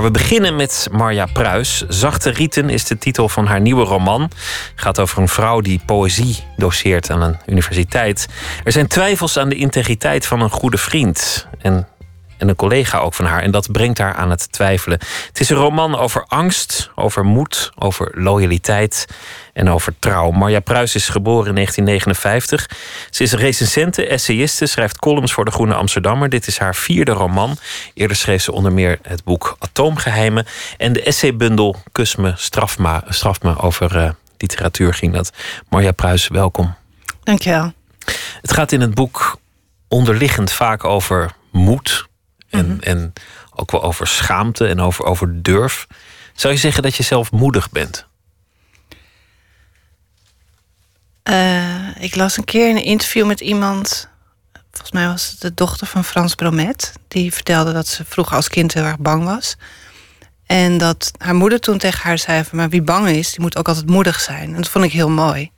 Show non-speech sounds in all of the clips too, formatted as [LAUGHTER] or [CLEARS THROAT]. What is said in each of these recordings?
Maar we beginnen met Marja Pruis. Zachte Rieten is de titel van haar nieuwe roman. Het gaat over een vrouw die poëzie doseert aan een universiteit. Er zijn twijfels aan de integriteit van een goede vriend. En en een collega ook van haar. En dat brengt haar aan het twijfelen. Het is een roman over angst, over moed, over loyaliteit en over trouw. Marja Pruis is geboren in 1959. Ze is recensente, essayiste, schrijft columns voor de Groene Amsterdammer. Dit is haar vierde roman. Eerder schreef ze onder meer het boek Atoomgeheimen. En de essaybundel Kus me, straf me, straf me over uh, literatuur ging dat. Marja Pruis, welkom. Dankjewel. Het gaat in het boek onderliggend vaak over moed, en, mhm. en ook wel over schaamte en over, over durf. Zou je zeggen dat je zelf moedig bent? Uh, ik las een keer in een interview met iemand. Volgens mij was het de dochter van Frans Bromet. Die vertelde dat ze vroeger als kind heel erg bang was. En dat haar moeder toen tegen haar zei: van, Maar wie bang is, die moet ook altijd moedig zijn. En dat vond ik heel mooi.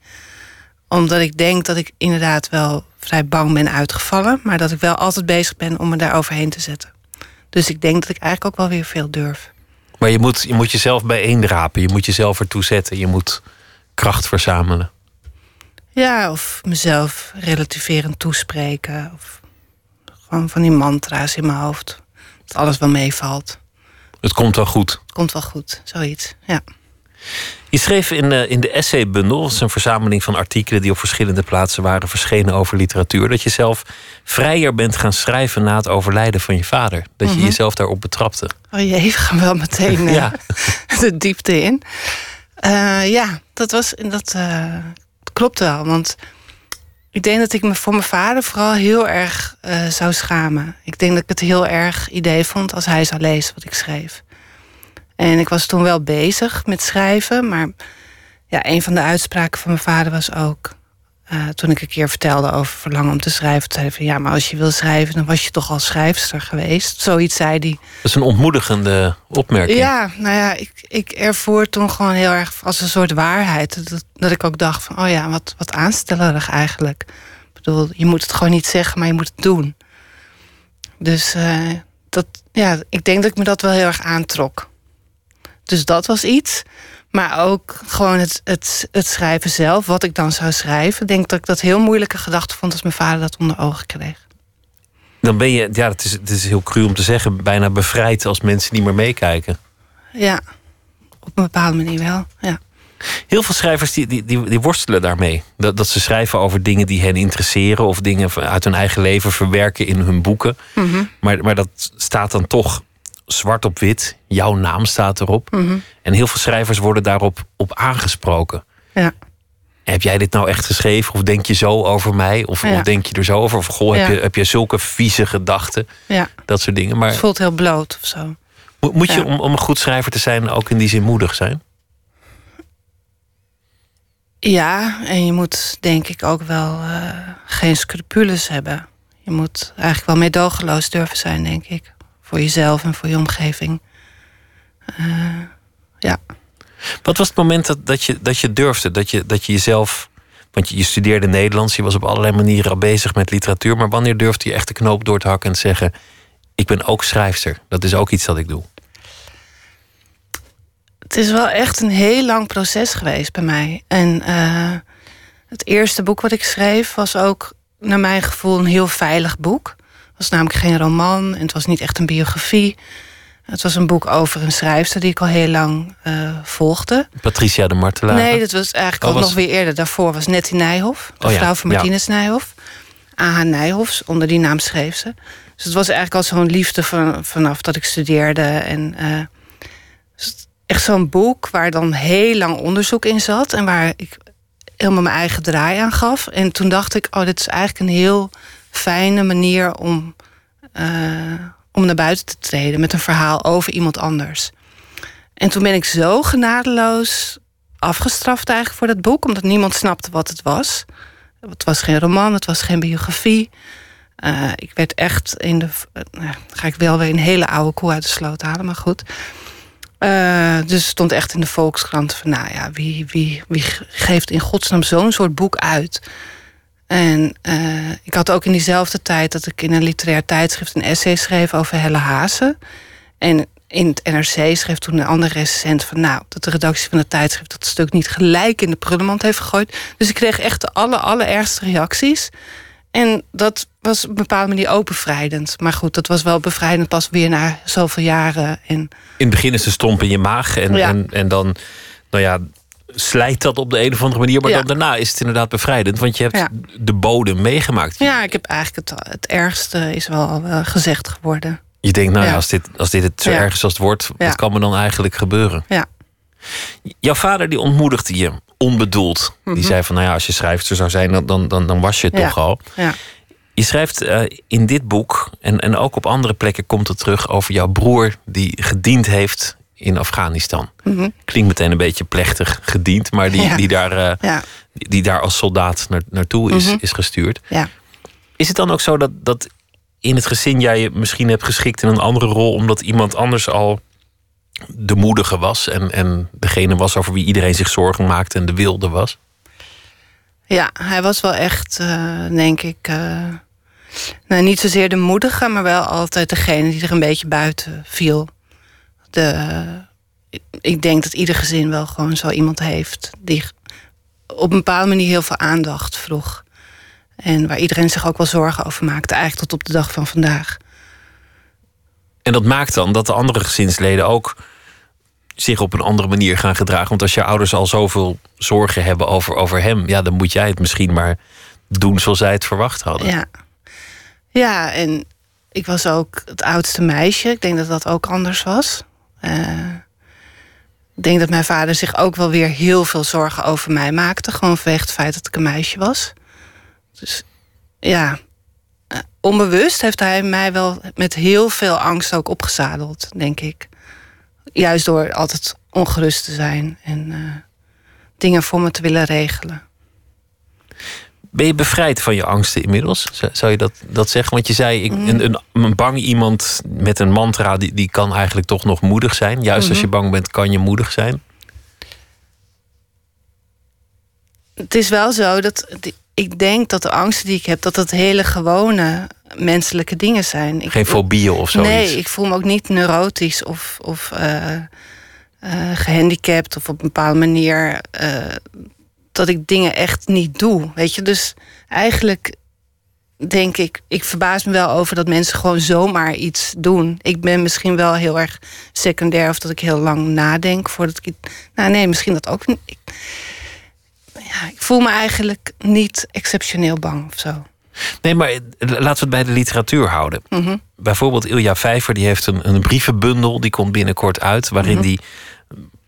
Omdat ik denk dat ik inderdaad wel vrij bang ben uitgevallen. Maar dat ik wel altijd bezig ben om me daar overheen te zetten. Dus ik denk dat ik eigenlijk ook wel weer veel durf. Maar je moet, je moet jezelf bijeendrapen. Je moet jezelf ertoe zetten. Je moet kracht verzamelen. Ja, of mezelf relativerend toespreken. Of gewoon van die mantra's in mijn hoofd. Dat alles wel meevalt. Het komt wel goed. Het komt wel goed, zoiets, ja. Je schreef in, uh, in de Essaybundel, dat is een verzameling van artikelen die op verschillende plaatsen waren verschenen over literatuur, dat je zelf vrijer bent gaan schrijven na het overlijden van je vader. Dat je mhm. jezelf daarop betrapte. Oh jee, [LAUGHS] we gaan wel meteen uh, ja. [LAUGHS] de diepte in. Uh, ja, dat, was, dat klopt wel. Want ik denk dat ik me voor mijn vader vooral heel erg zou schamen. Ik denk dat ik het heel erg idee vond als hij zou lezen wat ik schreef. En ik was toen wel bezig met schrijven, maar ja, een van de uitspraken van mijn vader was ook. Uh, toen ik een keer vertelde over verlangen om te schrijven, zei hij van ja, maar als je wil schrijven, dan was je toch al schrijfster geweest. Zoiets zei hij. Dat is een ontmoedigende opmerking. Ja, nou ja, ik, ik ervoer toen gewoon heel erg als een soort waarheid. Dat, dat ik ook dacht van, oh ja, wat, wat aanstellerig eigenlijk. Ik bedoel, je moet het gewoon niet zeggen, maar je moet het doen. Dus uh, dat, ja, ik denk dat ik me dat wel heel erg aantrok. Dus dat was iets. Maar ook gewoon het, het, het schrijven zelf, wat ik dan zou schrijven. Ik denk dat ik dat heel moeilijke gedachte vond als mijn vader dat onder ogen kreeg. Dan ben je, ja, het is, het is heel cru om te zeggen, bijna bevrijd als mensen niet meer meekijken. Ja, op een bepaalde manier wel. Ja. Heel veel schrijvers die, die, die, die, worstelen daarmee. Dat, dat ze schrijven over dingen die hen interesseren of dingen uit hun eigen leven verwerken in hun boeken. Mhm. maar, maar dat staat dan toch zwart op wit. Jouw naam staat erop. Mhm. En heel veel schrijvers worden daarop op aangesproken. Ja. Heb jij dit nou echt geschreven? Of denk je zo over mij? Of, of denk je er zo over? Of goh, heb, je, heb je zulke vieze gedachten? Ja. Dat soort dingen. Maar het voelt heel bloot of zo. Moet je om, om een goed schrijver te zijn ook in die zin moedig zijn? Ja, en je moet denk ik ook wel uh, geen scrupules hebben. Je moet eigenlijk wel meedogenloos durven zijn, denk ik voor jezelf en voor je omgeving. Uh, ja. Wat was het moment dat, dat, je, dat je durfde, dat je, dat je jezelf. Want je, je studeerde Nederlands, je was op allerlei manieren al bezig met literatuur. Maar wanneer durfde je echt de knoop door te hakken en te zeggen: Ik ben ook schrijfster. Dat is ook iets dat ik doe. Het is wel echt een heel lang proces geweest bij mij. En uh, het eerste boek wat ik schreef was ook, naar mijn gevoel, een heel veilig boek was namelijk geen roman en het was niet echt een biografie. Het was een boek over een schrijfster die ik al heel lang uh, volgde. Patricia de Martelaar? Nee, dat was eigenlijk oh, ook nog weer eerder. Daarvoor was Nettie Nijhoff, de oh, vrouw van Martinez ja. Nijhoff. A.H. Nijhoffs, onder die naam schreef ze. Dus het was eigenlijk al zo'n liefde van, vanaf dat ik studeerde. En uh, echt zo'n boek waar dan heel lang onderzoek in zat. En waar ik helemaal mijn eigen draai aan gaf. En toen dacht ik, oh, dit is eigenlijk een heel fijne manier om, uh, om naar buiten te treden met een verhaal over iemand anders. En toen ben ik zo genadeloos afgestraft eigenlijk voor dat boek, omdat niemand snapte wat het was. Het was geen roman, het was geen biografie. Uh, ik werd echt in de. Uh, ga ik wel weer een hele oude koe uit de sloot halen, maar goed. Dus stond echt in de Volkskrant van, nou ja, wie, wie, wie geeft in godsnaam zo'n soort boek uit? En uh, ik had ook in diezelfde tijd dat ik in een literair tijdschrift een essay schreef over Helle Hazen. En in het NRC schreef toen een andere recensent van... nou, dat de redactie van de tijdschrift dat stuk niet gelijk in de prullenmand heeft gegooid. Dus ik kreeg echt de aller, allerergste reacties. En dat was op een bepaalde manier ook bevrijdend. Maar goed, dat was wel bevrijdend pas weer na zoveel jaren. En... In het begin is de stomp in je maag en, en, en dan, nou ja, slijt dat op de een of andere manier. Maar dan daarna is het inderdaad bevrijdend, want je hebt de bodem meegemaakt. Ja, ik heb eigenlijk het, het ergste is wel uh, gezegd geworden. Je denkt, nou ja, als, dit, als dit het zo erg is als het wordt, wat kan me dan eigenlijk gebeuren? Ja. Jouw vader die ontmoedigde je onbedoeld. Die mhm. zei van, nou ja, als je schrijfster zou zijn, dan, dan, dan was je het toch al. Ja. Je schrijft uh, in dit boek, en, en ook op andere plekken komt het terug over jouw broer die gediend heeft in Afghanistan. Mm Klinkt meteen een beetje plechtig gediend, maar die, die, daar, uh, ja. die, die, daar als soldaat naar, naartoe is, mm is gestuurd. Ja. Is het dan ook zo dat, dat in het gezin jij je misschien hebt geschikt in een andere rol, omdat iemand anders al de moedige was en, en degene was over wie iedereen zich zorgen maakte en de wilde was? Ja, hij was wel echt, uh, denk ik, uh, nou, niet zozeer de moedige, maar wel altijd degene die er een beetje buiten viel. De, ik denk dat ieder gezin wel gewoon zo iemand heeft die op een bepaalde manier heel veel aandacht vroeg. En waar iedereen zich ook wel zorgen over maakte, eigenlijk tot op de dag van vandaag. En dat maakt dan dat de andere gezinsleden ook zich op een andere manier gaan gedragen. Want als je ouders al zoveel zorgen hebben over, over hem, ja, dan moet jij het misschien maar doen zoals zij het verwacht hadden. Ja. ja, en ik was ook het oudste meisje. Ik denk dat dat ook anders was. Uh, ik denk dat mijn vader zich ook wel weer heel veel zorgen over mij maakte. Gewoon vanwege het feit dat ik een meisje was. Dus ja, eh, onbewust heeft hij mij wel met heel veel angst ook opgezadeld, denk ik. Juist door altijd ongerust te zijn en uh, dingen voor me te willen regelen. Ben je bevrijd van je angsten inmiddels? Zou je dat, dat zeggen? Want je zei, ik, mm. een, een, een, bang iemand met een mantra... die, die kan eigenlijk toch nog moedig zijn. Juist als je mhm. bang bent, kan je moedig zijn. Het is wel zo dat ik denk dat de angsten die ik heb, dat dat hele gewone menselijke dingen zijn. Geen fobieën of zoiets? Nee, ik voel me ook niet neurotisch of, of uh, gehandicapt of op een bepaalde manier uh, dat ik dingen echt niet doe. Weet je, dus eigenlijk denk ik, ik verbaas me wel over dat mensen gewoon zomaar iets doen. Ik ben misschien wel heel erg secundair of dat ik heel lang nadenk voordat ik. Nou, nee, misschien dat ook niet ja, ik voel me eigenlijk niet exceptioneel bang of zo. Nee, maar laten we het bij de literatuur houden. Mhm. Bijvoorbeeld Ilja Vijver, die heeft een, een brievenbundel, die komt binnenkort uit, waarin mm die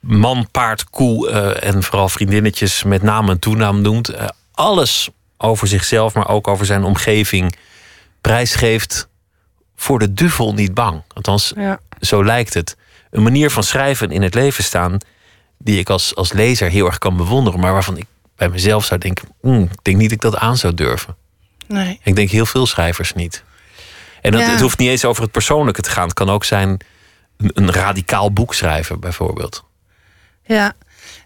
man, paard, koe uh, en vooral vriendinnetjes met naam en toenaam noemt. Uh, alles over zichzelf, maar ook over zijn omgeving prijsgeeft voor de duvel niet bang. Althans, ja. zo lijkt het. Een manier van schrijven in het leven staan die ik als, als lezer heel erg kan bewonderen, maar waarvan ik bij mezelf zou denken: mm, ik denk niet dat ik dat aan zou durven. Nee. Ik denk heel veel schrijvers niet. En dat, het hoeft niet eens over het persoonlijke te gaan. Het kan ook zijn een, een radicaal boek schrijven, bijvoorbeeld. Ja,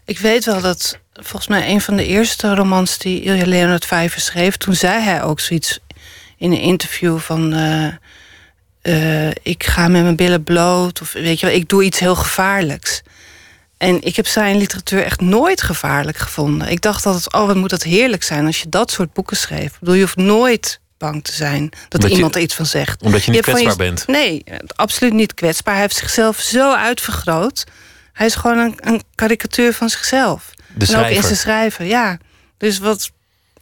ik weet wel dat volgens mij een van de eerste romans die Ilja Leonard Vijver schreef, toen zei hij ook zoiets in een interview van. Uh, uh, ik ga met mijn billen bloot. Of weet je wel, ik doe iets heel gevaarlijks. En ik heb zijn literatuur echt nooit gevaarlijk gevonden. Ik dacht altijd, oh, wat moet dat heerlijk zijn als je dat soort boeken schreef. Ik bedoel, je hoeft nooit bang te zijn dat iemand er iets van zegt. Omdat je niet kwetsbaar bent? Nee, absoluut niet kwetsbaar. Hij heeft zichzelf zo uitvergroot. Hij is gewoon een, een karikatuur van zichzelf. De en ook in zijn schrijven, ja. Dus wat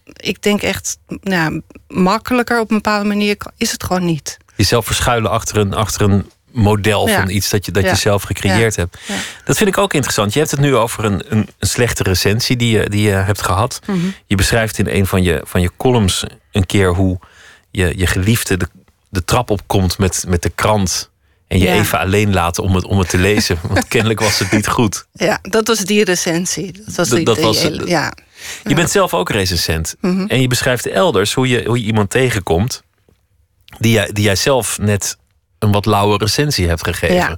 ik denk echt nou, makkelijker op een bepaalde manier is het gewoon niet. Jezelf verschuilen achter een, achter een model van iets dat je, dat je zelf gecreëerd hebt. Dat vind ik ook interessant. Je hebt het nu over een, een, een slechte recensie die je, die je hebt gehad. Mhm. Je beschrijft in een van je, van je columns een keer hoe je, je geliefde de, de trap opkomt met, met de krant. En je even alleen laten om het, om het te lezen. Want [LAUGHS] kennelijk was het niet goed. Ja, dat was die recensie. Dat was, die, dat was ja. Je bent zelf ook recensent. Mhm. En je beschrijft elders hoe je, hoe je iemand tegenkomt. Die jij, die jij zelf net een wat lauwe recensie hebt gegeven. Ja,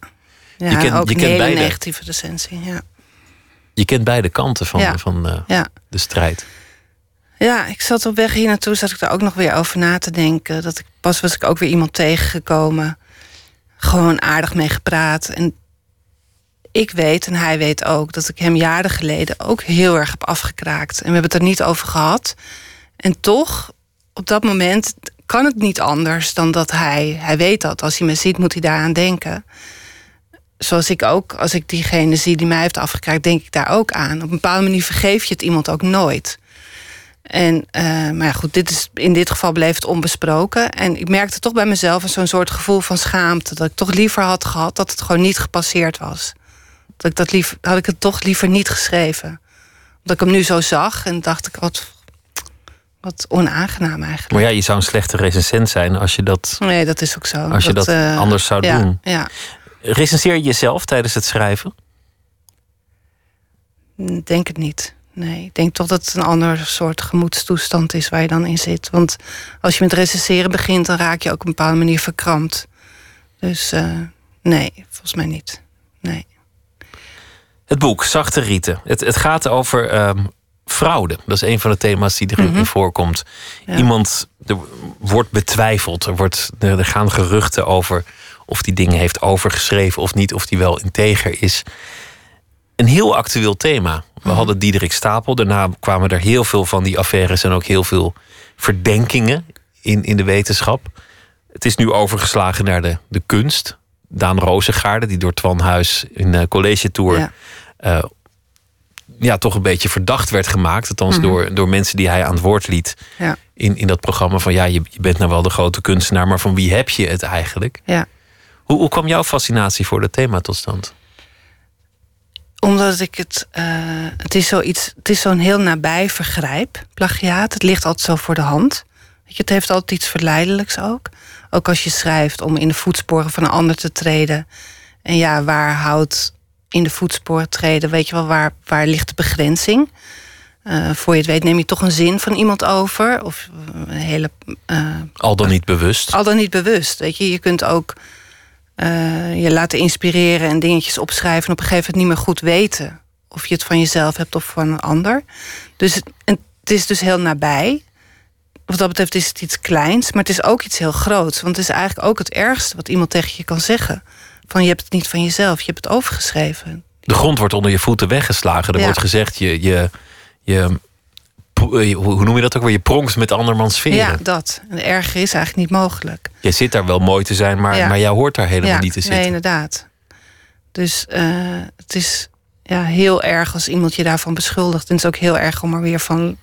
ja je kent, ook je kent een hele beide, negatieve recensie. Ja. Je kent beide kanten van, van uh, ja. de strijd. Ja, ik zat op weg hier naartoe, zat ik daar ook nog weer over na te denken. Dat ik, pas was ik ook weer iemand tegengekomen. Gewoon aardig mee gepraat. En ik weet en hij weet ook dat ik hem jaren geleden ook heel erg heb afgekraakt. En we hebben het er niet over gehad. En toch, op dat moment kan het niet anders dan dat hij, hij weet dat. Als hij me ziet, moet hij daaraan denken. Zoals ik ook, als ik diegene zie die mij heeft afgekraakt, denk ik daar ook aan. Op een bepaalde manier vergeef je het iemand ook nooit. En, uh, maar ja, goed, dit is, in dit geval bleef het onbesproken. En ik merkte toch bij mezelf zo'n soort gevoel van schaamte. Dat ik toch liever had gehad dat het gewoon niet gepasseerd was. Dat ik dat liever, had ik het toch liever niet geschreven. Omdat ik hem nu zo zag en dacht ik, wat, wat onaangenaam eigenlijk. Maar ja, je zou een slechte recensent zijn als je dat. Nee, dat is ook zo. Als je dat, uh, anders zou ja, doen. Ja. Recenseer je jezelf tijdens het schrijven? Denk het niet. Nee, ik denk toch dat het een ander soort gemoedstoestand is waar je dan in zit. Want als je met recenseren begint, dan raak je ook op een bepaalde manier verkrampt. Dus uh, nee, volgens mij niet. Nee. Het boek Zachte Rieten. Het, het gaat over um, fraude. Dat is een van de thema's die erin mm -hmm. voorkomt. Ja. Iemand er wordt betwijfeld. Er, wordt, er gaan geruchten over of die dingen heeft overgeschreven of niet. Of die wel integer is. Een heel actueel thema. We hadden Diederik Stapel. Daarna kwamen er heel veel van die affaires en ook heel veel verdenkingen in, in de wetenschap. Het is nu overgeslagen naar de, de kunst. Daan Rozengaarde, die door Twan Huis in de college tour ja. Uh, ja, toch een beetje verdacht werd gemaakt. Althans, mm -hmm. door, door mensen die hij aan het woord liet. Ja. In, in dat programma van ja, je, je bent nou wel de grote kunstenaar, maar van wie heb je het eigenlijk? Ja. Hoe, hoe kwam jouw fascinatie voor het thema tot stand? Omdat ik het. Uh, het is zoiets. Het is zo'n heel nabij vergrijp, plagiaat. Het ligt altijd zo voor de hand. Weet je, het heeft altijd iets verleidelijks ook. Ook als je schrijft om in de voetsporen van een ander te treden. En ja, waar houdt in de voetsporen treden, weet je wel, waar, waar ligt de begrenzing? Uh, voor je het weet neem je toch een zin van iemand over. Of een hele. Uh, al dan niet bewust. Al dan niet bewust. Weet je, je kunt ook uh, je laten inspireren en dingetjes opschrijven. En op een gegeven moment niet meer goed weten of je het van jezelf hebt of van een ander. Dus het, het is dus heel nabij. Wat dat betreft is het iets kleins, maar het is ook iets heel groots. Want het is eigenlijk ook het ergste wat iemand tegen je kan zeggen. Van je hebt het niet van jezelf, je hebt het overgeschreven. De grond wordt onder je voeten weggeslagen. Er ja. wordt gezegd, je, je, je, hoe noem je dat ook weer? Je pronkt met andermans veren. Ja, dat. En erger is eigenlijk niet mogelijk. Je zit daar wel mooi te zijn, maar, ja. maar jij hoort daar helemaal ja, niet te zitten. Nee, inderdaad. Dus uh, het is ja, heel erg als iemand je daarvan beschuldigt. En het is ook heel erg om er weer van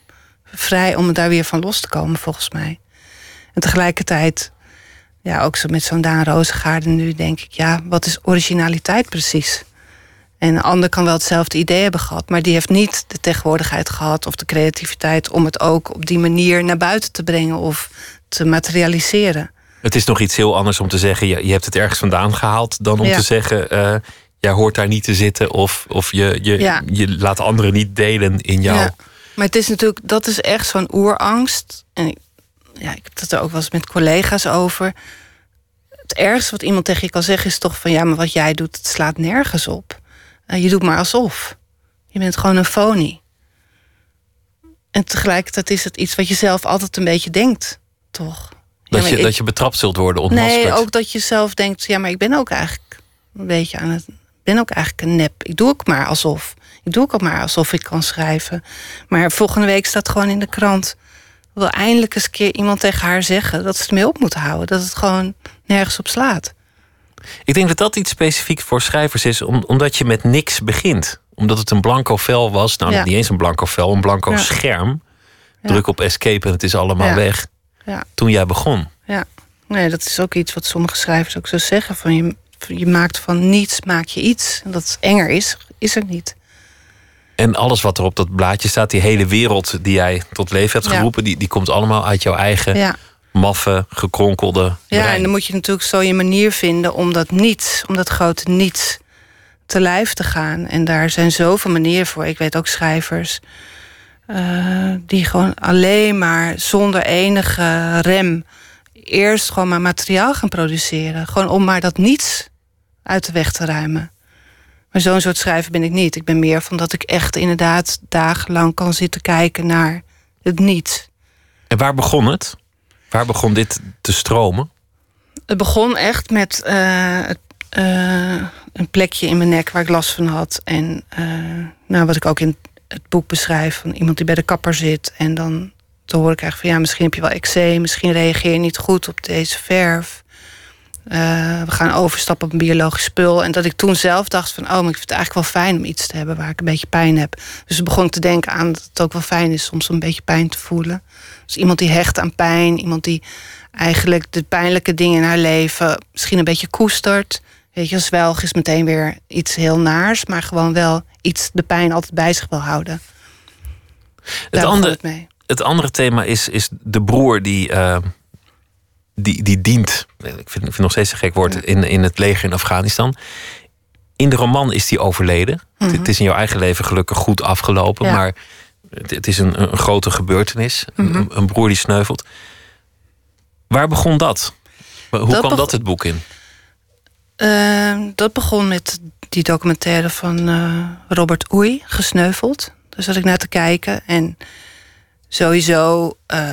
vrij, om daar weer van los te komen, volgens mij. En tegelijkertijd ja, ook zo met zo'n Daan Rozengaarden nu denk ik, ja, wat is originaliteit precies? En een ander kan wel hetzelfde idee hebben gehad, maar die heeft niet de tegenwoordigheid gehad of de creativiteit om het ook op die manier naar buiten te brengen of te materialiseren. Het is nog iets heel anders om te zeggen, je, je hebt het ergens vandaan gehaald, dan om ja. te zeggen, uh, jij hoort daar niet te zitten of, of je, je, ja. je laat anderen niet delen in jou. Ja. Maar het is natuurlijk, dat is echt zo'n oerangst. En ik ja, ik heb het er ook wel eens met collega's over. Het ergste wat iemand tegen je kan zeggen is toch van ja, maar wat jij doet, het slaat nergens op. Uh, je doet maar alsof. Je bent gewoon een phony. En tegelijkertijd is het iets wat je zelf altijd een beetje denkt, toch? Dat, ja, je, ik, dat je betrapt zult worden, ontmaskerd. Nee, ook dat je zelf denkt, ja, maar ik ben ook eigenlijk een beetje aan het... ben ook eigenlijk een nep. Ik doe ook maar alsof. Ik doe ook maar alsof ik kan schrijven. Maar volgende week staat gewoon in de krant wil eindelijk eens een keer iemand tegen haar zeggen dat ze het mee op moet houden. Dat het gewoon nergens op slaat. Ik denk dat dat iets specifiek voor schrijvers is, omdat je met niks begint. Omdat het een blanco vel was. Nou, ja. niet eens een blanco vel, een blanco ja. scherm. Druk op escape en het is allemaal weg. Toen jij begon. Ja, nee, dat is ook iets wat sommige schrijvers ook zo zeggen. Van je, je maakt van niets, maak je iets. En dat het enger is, is er niet. En alles wat er op dat blaadje staat, die hele wereld die jij tot leven hebt geroepen, ja. die, die komt allemaal uit jouw eigen ja. Maffe, gekronkelde. Ja, brein. en dan moet je natuurlijk zo je manier vinden om dat niets, om dat grote niets te lijf te gaan. En daar zijn zoveel manieren voor. Ik weet ook schrijvers uh, die gewoon alleen maar zonder enige rem eerst gewoon maar materiaal gaan produceren. Gewoon om maar dat niets uit de weg te ruimen. Maar zo'n soort schrijver ben ik niet. Ik ben meer van dat ik echt inderdaad dagenlang kan zitten kijken naar het niets. En waar begon het? Waar begon dit te stromen? het begon echt met uh, een plekje in mijn nek waar ik last van had. En nou, wat ik ook in het boek beschrijf, van iemand die bij de kapper zit. En dan te hoor ik eigenlijk van ja, misschien heb je wel eczeem, misschien reageer je niet goed op deze verf. Uh, we gaan overstappen op een biologisch spul. En dat ik toen zelf dacht van... oh, maar ik vind het eigenlijk wel fijn om iets te hebben... waar ik een beetje pijn heb. Dus begon ik te denken aan dat het ook wel fijn is... soms een beetje pijn te voelen. Dus iemand die hecht aan pijn. Iemand die eigenlijk de pijnlijke dingen in haar leven... misschien een beetje koestert. Weet je, zwelg is meteen weer iets heel naars... maar gewoon wel iets de pijn altijd bij zich wil houden. Het andere, het andere thema is, is de broer die... Uh die, die dient, ik vind, ik vind het nog steeds een gek woord, in, in het leger in Afghanistan. In de roman is die overleden. het, mhm. is in jouw eigen leven gelukkig goed afgelopen, maar het, het, is een, een grote gebeurtenis. een, mhm. een, broer die sneuvelt. Waar begon dat? Hoe kwam dat het boek in? Ehm, dat begon met die documentaire van uh, Robert Oei, Gesneuveld. Daar zat ik naar te kijken. En sowieso uh,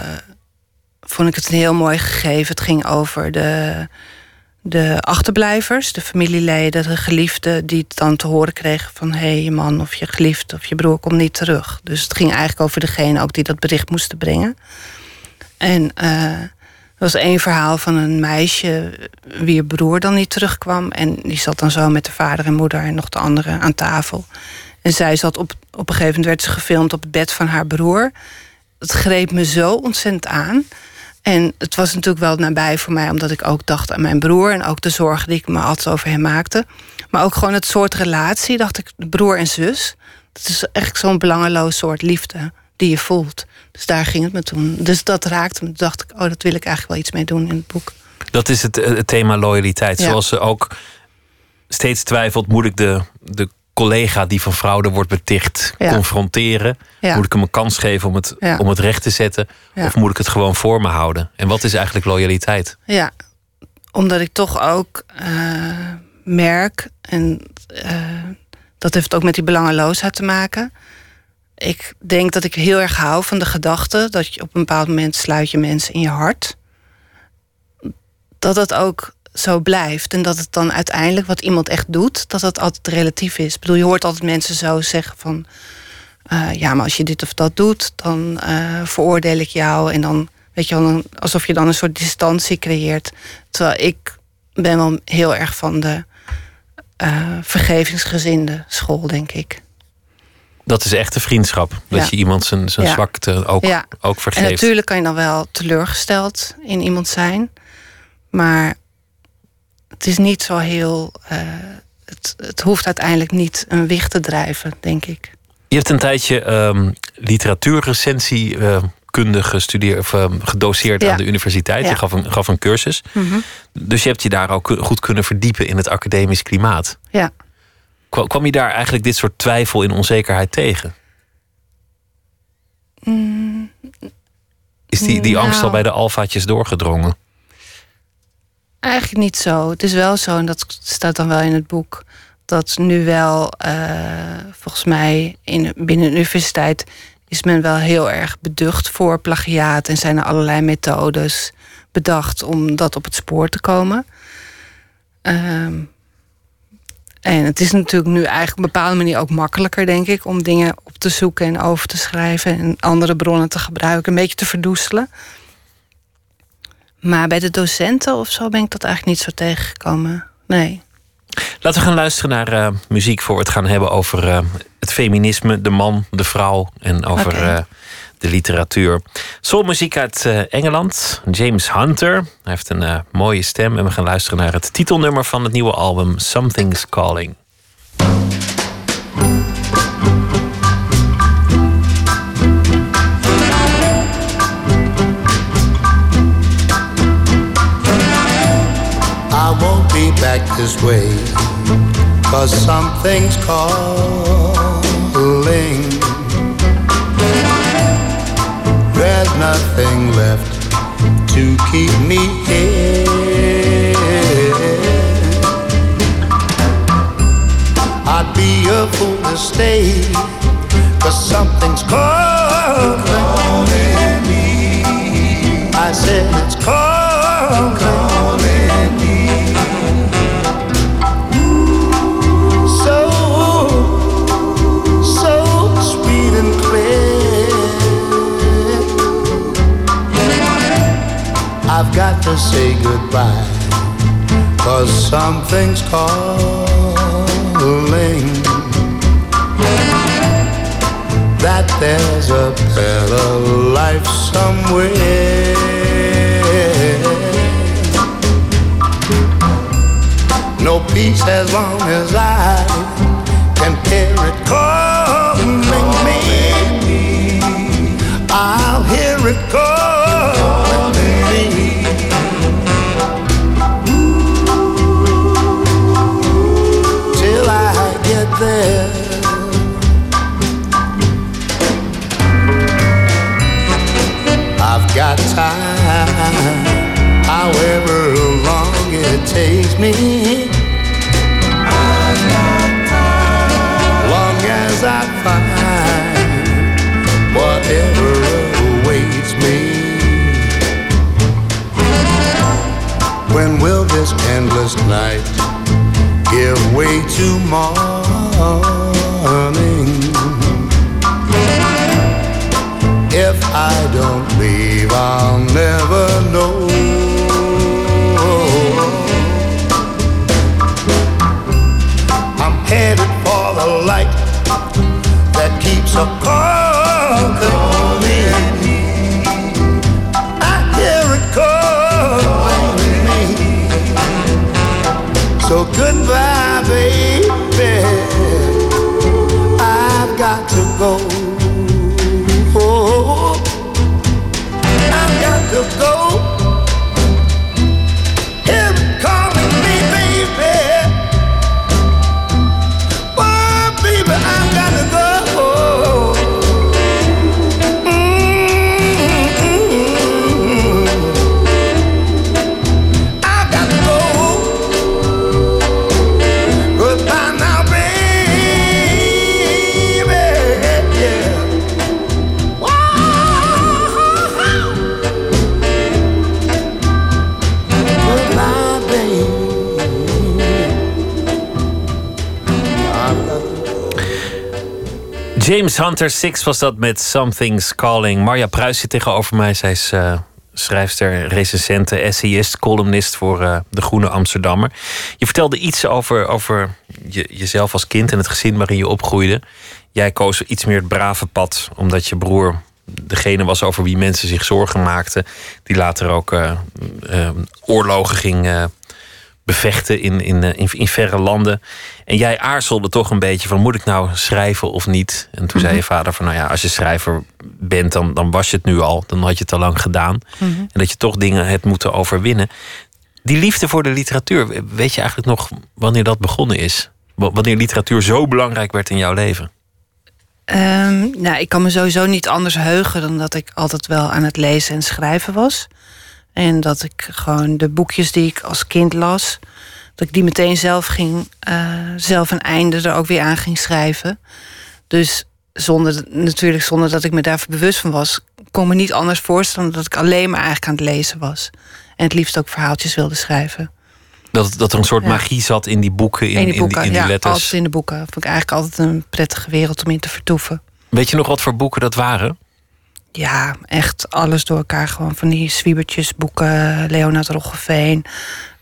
vond ik het een heel mooi gegeven. Het ging over de, de achterblijvers, de familieleden, de geliefden... die dan te horen kregen van... hé, hey, je man of je geliefde of je broer komt niet terug. Dus het ging eigenlijk over degene ook die dat bericht moesten brengen. En uh, er was één verhaal van een meisje wie broer dan niet terugkwam. En die zat dan zo met de vader en moeder en nog de andere aan tafel. En zij zat op, op een gegeven moment werd ze gefilmd op het bed van haar broer. Het greep me zo ontzettend aan. En het was natuurlijk wel nabij voor mij, omdat ik ook dacht aan mijn broer en ook de zorgen die ik me altijd over hem maakte. Maar ook gewoon het soort relatie, dacht ik, broer en zus. Dat is echt zo'n belangeloos soort liefde die je voelt. Dus daar ging het me toen. Dus dat raakte me. Toen dacht ik, oh, dat wil ik eigenlijk wel iets mee doen in het boek. Dat is het, het thema loyaliteit. Zoals ze ook steeds twijfelt, moet ik de, de collega die van fraude wordt beticht confronteren? Moet ik hem een kans geven om het, om het recht te zetten? Of moet ik het gewoon voor me houden? En wat is eigenlijk loyaliteit? Ja, omdat ik toch ook uh, merk, en uh, dat heeft ook met die belangeloosheid te maken. Ik denk dat ik heel erg hou van de gedachte dat je op een bepaald moment sluit je mensen in je hart. Dat dat ook zo blijft. En dat het dan uiteindelijk wat iemand echt doet, dat dat altijd relatief is. Ik bedoel, je hoort altijd mensen zo zeggen van... Uh, ja, maar als je dit of dat doet, dan uh, veroordeel ik jou. En dan, weet je wel, alsof je dan een soort distantie creëert. Terwijl ik ben wel heel erg van de uh, vergevingsgezinde school, denk ik. Dat is echte vriendschap. Dat je iemand zijn, zijn zwakte ook, ook vergeeft. En natuurlijk kan je dan wel teleurgesteld in iemand zijn. Maar het is niet zo heel. Uh, het, het hoeft uiteindelijk niet een wicht te drijven, denk ik. Je hebt een tijdje um, literatuurrecensiekunde gestudeerd of um, gedoseerd aan de universiteit. Je gaf een, gaf een cursus. Mhm. Dus je hebt je daar ook goed kunnen verdiepen in het academisch klimaat. Ja. Kwam je daar eigenlijk dit soort twijfel en onzekerheid tegen? Mm, Is die, die angst al nou. bij de alfaatjes doorgedrongen? Eigenlijk niet zo. Het is wel zo, en dat staat dan wel in het boek, dat nu wel, uh, volgens mij, in, binnen de universiteit is men wel heel erg beducht voor plagiaat en zijn er allerlei methodes bedacht om dat op het spoor te komen. Um, en het is natuurlijk nu eigenlijk op een bepaalde manier ook makkelijker, denk ik, om dingen op te zoeken en over te schrijven en andere bronnen te gebruiken, een beetje te verdoezelen. Maar bij de docenten of zo ben ik dat eigenlijk niet zo tegengekomen. Nee. Laten we gaan luisteren naar uh, muziek voor we het gaan hebben over uh, het feminisme, de man, de vrouw en over okay. uh, de literatuur. Soulmuziek uit Engeland, James Hunter. Hij heeft een mooie stem en we gaan luisteren naar het titelnummer van het nieuwe album Something's Calling. Back this way. Cause something's calling. There's nothing left to keep me here. I'd be a fool to stay. Cause something's calling. calling me. I said it's calling. calling something's calling that there's a better life somewhere. No peace as long as I can hear it calling me. I'll hear it calling time, however long it takes me. I long as I find whatever awaits me. When will this endless night give way to morning? I don't leave, I'll never know. James Hunter Six was dat met Something's Calling. Marja Pruis zit tegenover mij. Zij is eh, schrijfster, recensente, essayist, columnist voor eh, De Groene Amsterdammer. Je vertelde iets over, over je, jezelf als kind en het gezin waarin je opgroeide. Jij koos iets meer het brave pad, omdat je broer degene was over wie mensen zich zorgen maakten. Die later ook eh, oorlogen ging bevechten in, in, eh, in, in verre landen. En jij aarzelde toch een beetje van moet ik nou schrijven of niet? En toen zei je vader van nou ja, als je schrijver bent, dan, dan was je het nu al. Dan had je het al lang gedaan. En dat je toch dingen hebt moeten overwinnen. Die liefde voor de literatuur, weet je eigenlijk nog wanneer dat begonnen is? Wanneer literatuur zo belangrijk werd in jouw leven? Ehm, nou, ik kan me sowieso niet anders heugen dan dat ik altijd wel aan het lezen en schrijven was. En dat ik gewoon de boekjes die ik als kind las, dat ik die meteen zelf ging, eh, zelf een einde er ook weer aan ging schrijven. Dus zonder, natuurlijk zonder dat ik me daarvoor bewust van was, kon me niet anders voorstellen dan dat ik alleen maar eigenlijk aan het lezen was. En het liefst ook verhaaltjes wilde schrijven. Dat, dat er een soort Ja. magie zat in die boeken, in, in die in boeken, in die ja, letters. altijd in de boeken. Vond ik eigenlijk altijd een prettige wereld om in te vertoeven. Weet je nog wat voor boeken dat waren? Ja, echt alles door elkaar. Gewoon van die zwiebertjes, boeken, Leonard Roggeveen.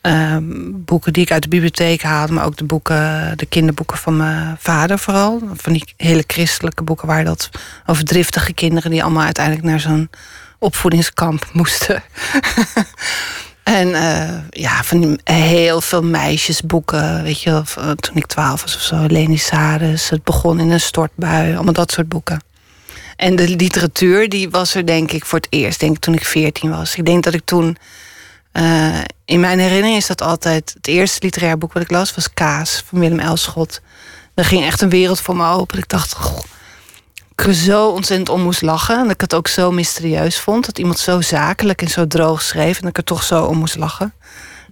ehm, boeken die ik uit de bibliotheek haalde, maar ook de boeken, de kinderboeken van mijn vader vooral. Van die hele christelijke boeken waar dat over driftige kinderen die allemaal uiteindelijk naar zo'n opvoedingskamp [LAUGHS] moesten. en eh, ja, van die heel veel meisjesboeken, weet je, van toen ik twaalf was of zo. Leni Saris, Het begon in een stortbui, allemaal dat soort boeken. En de literatuur, die was er denk ik voor het eerst, denk ik, toen ik 14 was. Ik denk dat ik toen. eh, in mijn herinnering is dat altijd. Het eerste literair boek wat ik las was Kaas van Willem Elschot. Er ging echt een wereld voor me open. Ik dacht, goh, ik er zo ontzettend om moest lachen. En dat ik het ook zo mysterieus vond. Dat iemand zo zakelijk en zo droog schreef. En dat ik er toch zo om moest lachen.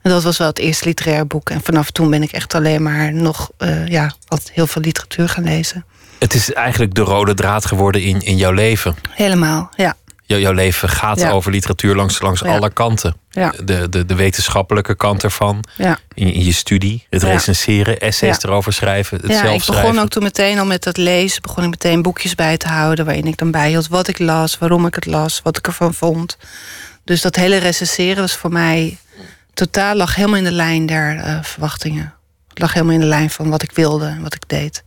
En dat was wel het eerste literair boek. En vanaf toen ben ik echt alleen maar nog eh, ja, heel veel literatuur gaan lezen. Het is eigenlijk de rode draad geworden in, in jouw leven. Helemaal, ja. Jou- jouw leven gaat Ja. over literatuur langs, langs Ja. alle kanten. Ja. De, de, de wetenschappelijke kant ervan. ja. In, in je studie, het recenseren, essays erover schrijven, het Ja, zelf ik begon schrijven. ook toen meteen al met dat lezen. Begon ik meteen boekjes bij te houden. Waarin ik dan bijhield wat ik las, waarom ik het las, wat ik ervan vond. Dus dat hele recenseren was voor mij totaal lag helemaal in de lijn der uh, verwachtingen. Het lag helemaal in de lijn van wat ik wilde en wat ik deed.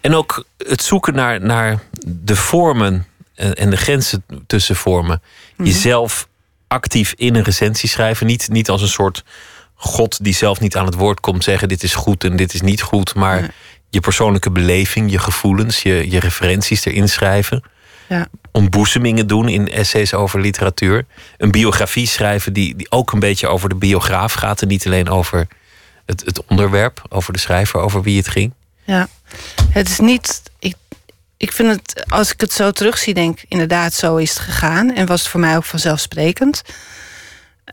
En ook het zoeken naar, naar de vormen en de grenzen tussen vormen. Mhm. Jezelf actief in een recensie schrijven. Niet, niet als een soort God die zelf niet aan het woord komt zeggen: dit is goed en dit is niet goed. Maar je persoonlijke beleving, je gevoelens, je, je referenties erin schrijven. Ja. Ontboezemingen doen in essays over literatuur. Een biografie schrijven die, die ook een beetje over de biograaf gaat. En niet alleen over het, het onderwerp, over de schrijver, over wie het ging. Ja, het is niet. Ik, ik vind het, als ik het zo terugzie, denk ik inderdaad, zo is het gegaan. En was het voor mij ook vanzelfsprekend.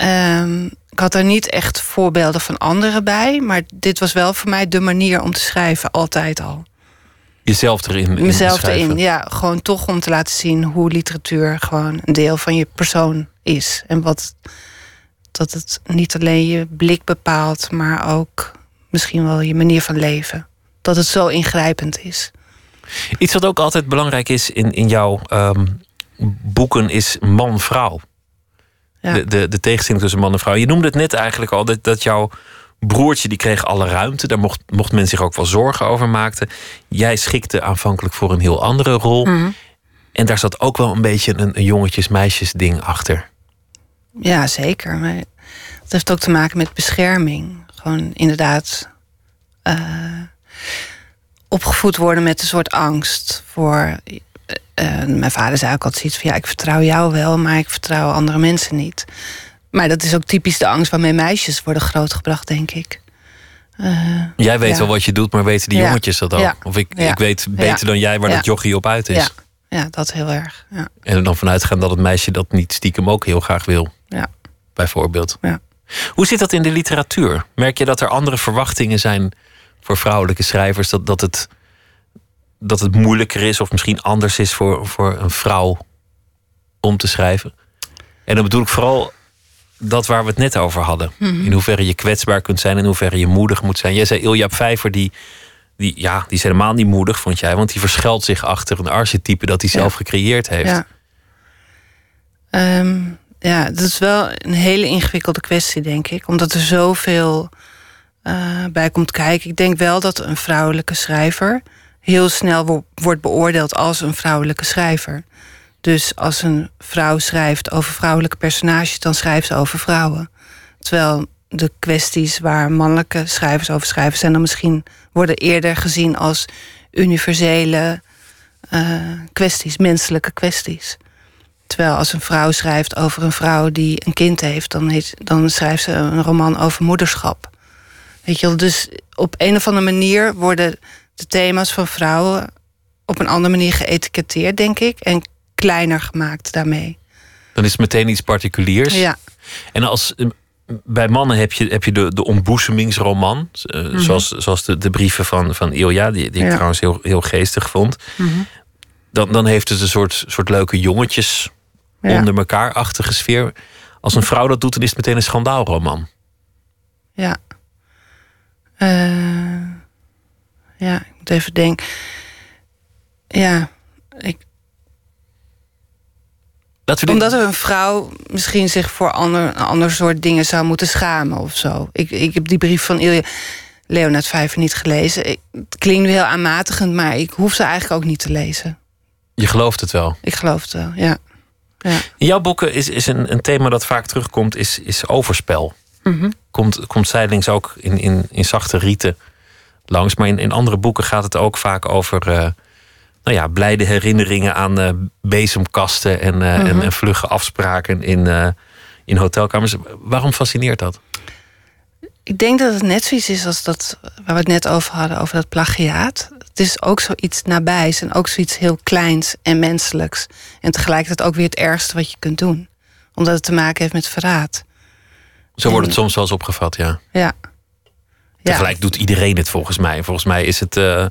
Um, ik had er niet echt voorbeelden van anderen bij, maar dit was wel voor mij de manier om te schrijven, altijd al. Jezelf erin. In Mezelf erin, ja. Gewoon toch om te laten zien hoe literatuur gewoon een deel van je persoon is. En wat dat het niet alleen je blik bepaalt, maar ook misschien wel je manier van leven. Dat het zo ingrijpend is. Iets wat ook altijd belangrijk is in, in jouw ehm, boeken is man-vrouw. De, de, de tegenstelling tussen man en vrouw. Je noemde het net eigenlijk al, dat, dat jouw broertje die kreeg alle ruimte. Daar mocht, mocht men zich ook wel zorgen over maken. Jij schikte aanvankelijk voor een heel andere rol. Mhm. En daar zat ook wel een beetje een, een jongetjes-meisjes ding achter. Ja, zeker. Maar dat heeft ook te maken met bescherming. Gewoon inderdaad uh, opgevoed worden met een soort angst voor uh, mijn vader zei ook altijd zoiets van ja, ik vertrouw jou wel, maar ik vertrouw andere mensen niet. Maar dat is ook typisch de angst waarmee meisjes worden grootgebracht, denk ik. Uh, jij weet wel wat je doet, maar weten die jongetjes dat ook? Of ik, ik weet beter dan jij waar dat jochie op uit is. Ja, ja dat heel erg. En er dan vanuit gaan dat het meisje dat niet stiekem ook heel graag wil. Ja. Bijvoorbeeld. Ja. Hoe zit dat in de literatuur? Merk je dat er andere verwachtingen zijn voor vrouwelijke schrijvers? Dat, dat het dat het moeilijker is of misschien anders is voor, voor een vrouw om te schrijven. En dan bedoel ik vooral dat waar we het net over hadden. Mhm. In hoeverre je kwetsbaar kunt zijn, in hoeverre je moedig moet zijn. Jij zei Ilja Vijver, die, die, ja, die is helemaal niet moedig, vond jij, want die verschuilt zich achter een archetype dat hij zelf gecreëerd heeft. Ja. Um, ja, dat is wel een hele ingewikkelde kwestie, denk ik, omdat er zoveel uh, bij komt kijken. Ik denk wel dat een vrouwelijke schrijver heel snel wordt beoordeeld als een vrouwelijke schrijver. Dus als een vrouw schrijft over vrouwelijke personages, dan schrijft ze over vrouwen. Terwijl de kwesties waar mannelijke schrijvers over schrijven, zijn dan misschien worden eerder gezien als universele uh, kwesties, menselijke kwesties. Terwijl als een vrouw schrijft over een vrouw die een kind heeft, dan, dan schrijft ze een roman over moederschap. Weet je wel, dus op een of andere manier worden de thema's van vrouwen op een andere manier geëtiketteerd, denk ik. En kleiner gemaakt daarmee. Dan is het meteen iets particuliers. Ja. En als eh, bij mannen heb je, heb je de, de ontboezemingsroman. Uh, Zoals, zoals de, de brieven van, van Ilja, die, die ik trouwens heel, heel geestig vond. Mhm. dan, dan heeft het een soort, soort leuke jongetjes onder elkaar-achtige sfeer. Als een vrouw dat doet, dan is het meteen een schandaalroman. Ja. Uh, ja, ik moet even denken. Ja, ik. Dat we Omdat een vrouw misschien zich voor ander, een ander soort dingen zou moeten schamen of zo. Ik, ik heb die brief van Ilja Leonard Vijver niet gelezen. Ik, het klinkt heel aanmatigend, maar ik hoef ze eigenlijk ook niet te lezen. Je gelooft het wel? Ik geloof het wel, ja. ja. In jouw boeken is, is een, een thema dat vaak terugkomt, is, is overspel. Mm komt, komt zijdelings ook in, in, in zachte rieten langs. Maar in, in andere boeken gaat het ook vaak over uh, nou ja, blijde herinneringen aan uh, bezemkasten en, uh, en, mhm. en, vlugge afspraken in, in hotelkamers. Waarom fascineert dat? Ik denk dat het net zoiets is als dat waar we het net over hadden, over dat plagiaat. Het is ook zoiets nabijs en ook zoiets heel kleins en menselijks. En tegelijkertijd ook weer het ergste wat je kunt doen. Omdat het te maken heeft met verraad. Zo wordt het soms wel eens opgevat, ja. Ja. Tegelijk doet iedereen het volgens mij. Volgens mij is het. Uh,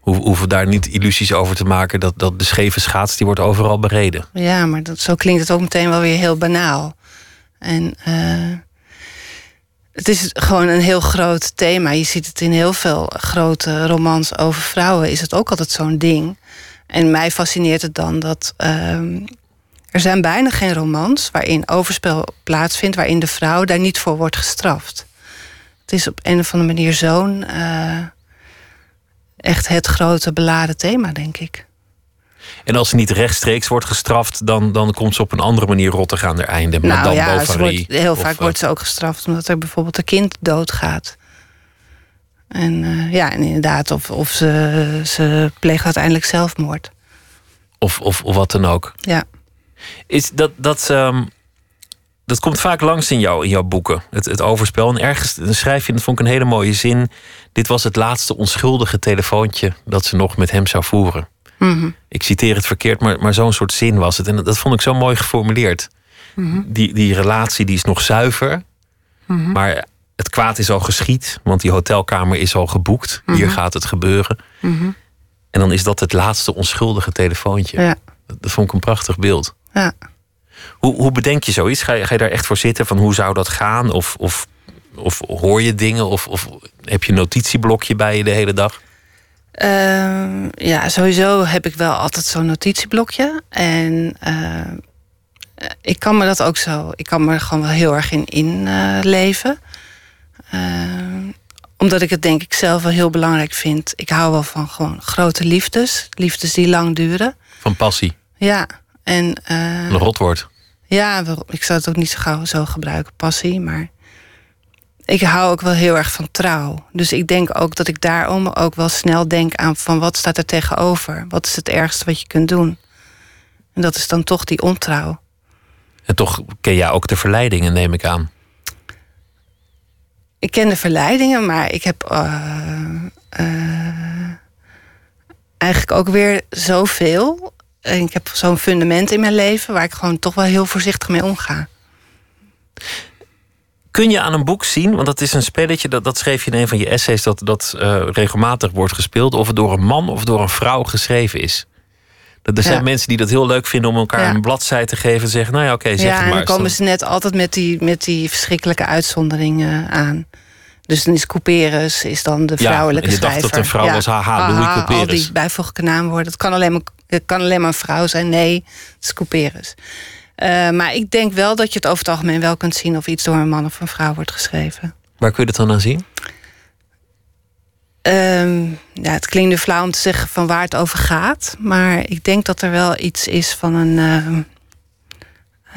hoeven daar niet illusies over te maken dat, dat de scheve schaats die wordt overal bereden. Ja, maar dat, zo klinkt het ook meteen wel weer heel banaal. En uh, het is gewoon een heel groot thema. Je ziet het in heel veel grote romans over vrouwen. Is het ook altijd zo'n ding. En mij fascineert het dan dat uh, Er zijn bijna geen romans waarin overspel plaatsvindt, waarin de vrouw daar niet voor wordt gestraft. Het is op een of andere manier zo'n uh, echt het grote beladen thema, denk ik. En als ze niet rechtstreeks wordt gestraft, dan, dan komt ze op een andere manier rottig aan haar einde. Maar nou, dan ja, wordt, heel vaak wordt ze ook gestraft omdat er bijvoorbeeld een kind doodgaat. En uh, ja, en inderdaad, of, of ze, ze pleegt uiteindelijk zelfmoord. Of, of, of wat dan ook. Ja. Is dat, dat, um, dat komt vaak langs in, jou, in jouw boeken, het, het overspel. En ergens schrijf je, dat vond ik een hele mooie zin. Dit was het laatste onschuldige telefoontje dat ze nog met hem zou voeren. Mhm. Ik citeer het verkeerd, maar, maar zo'n soort zin was het. En dat, vond ik zo mooi geformuleerd. Mhm. die, die relatie die is nog zuiver, mhm. maar het kwaad is al geschied, want die hotelkamer is al geboekt. Hier gaat het gebeuren. En dan is dat het laatste onschuldige telefoontje. Ja. Dat, vond ik een prachtig beeld. Ja. Hoe, hoe bedenk je zoiets? Ga je, ga je daar echt voor zitten van hoe zou dat gaan? Of, of, of hoor je dingen? Of, of heb je een notitieblokje bij je de hele dag? Ehm, ja, sowieso heb ik wel altijd zo'n notitieblokje. En uh, ik kan me dat ook zo. Ik kan me er gewoon wel heel erg in inleven. Uh, omdat ik het denk ik zelf wel heel belangrijk vind. Ik hou wel van gewoon grote liefdes. Liefdes die lang duren. Van passie. Ja. En, een rotwoord. Ja, ik zou het ook niet zo gauw zo gebruiken, passie. Maar ik hou ook wel heel erg van trouw. Dus ik denk ook dat ik daarom ook wel snel denk aan van wat staat er tegenover? Wat is het ergste wat je kunt doen? En dat is dan toch die ontrouw. En toch ken jij ook de verleidingen, neem ik aan. Ik ken de verleidingen, maar ik heb uh, uh, eigenlijk ook weer zoveel. En ik heb zo'n fundament in mijn leven waar ik gewoon toch wel heel voorzichtig mee omga. Kun je aan een boek zien, want dat is een spelletje, dat, dat schreef je in een van je essays, dat, dat uh, regelmatig wordt gespeeld, of het door een man of door een vrouw geschreven is. Er zijn mensen die dat heel leuk vinden om elkaar een bladzij te geven en zeggen: Nou ja, oké, zeg ja, het maar. Ja, dan komen ze net altijd met die, met die verschrikkelijke uitzonderingen aan. Dus dan is Couperus is dan de vrouwelijke ja, je dacht dat een vrouw was, haha, Louis Couperus. Al die bijvoeglijke naamwoorden. Het kan alleen maar, het kan alleen maar een vrouw zijn. Nee, het is Couperus. Uh, maar ik denk wel dat je het over het algemeen wel kunt zien... of iets door een man of een vrouw wordt geschreven. Waar kun je dat dan aan zien? Um, ja, het klinkt nu flauw om te zeggen van waar het over gaat. Maar ik denk dat er wel iets is van een. Uh,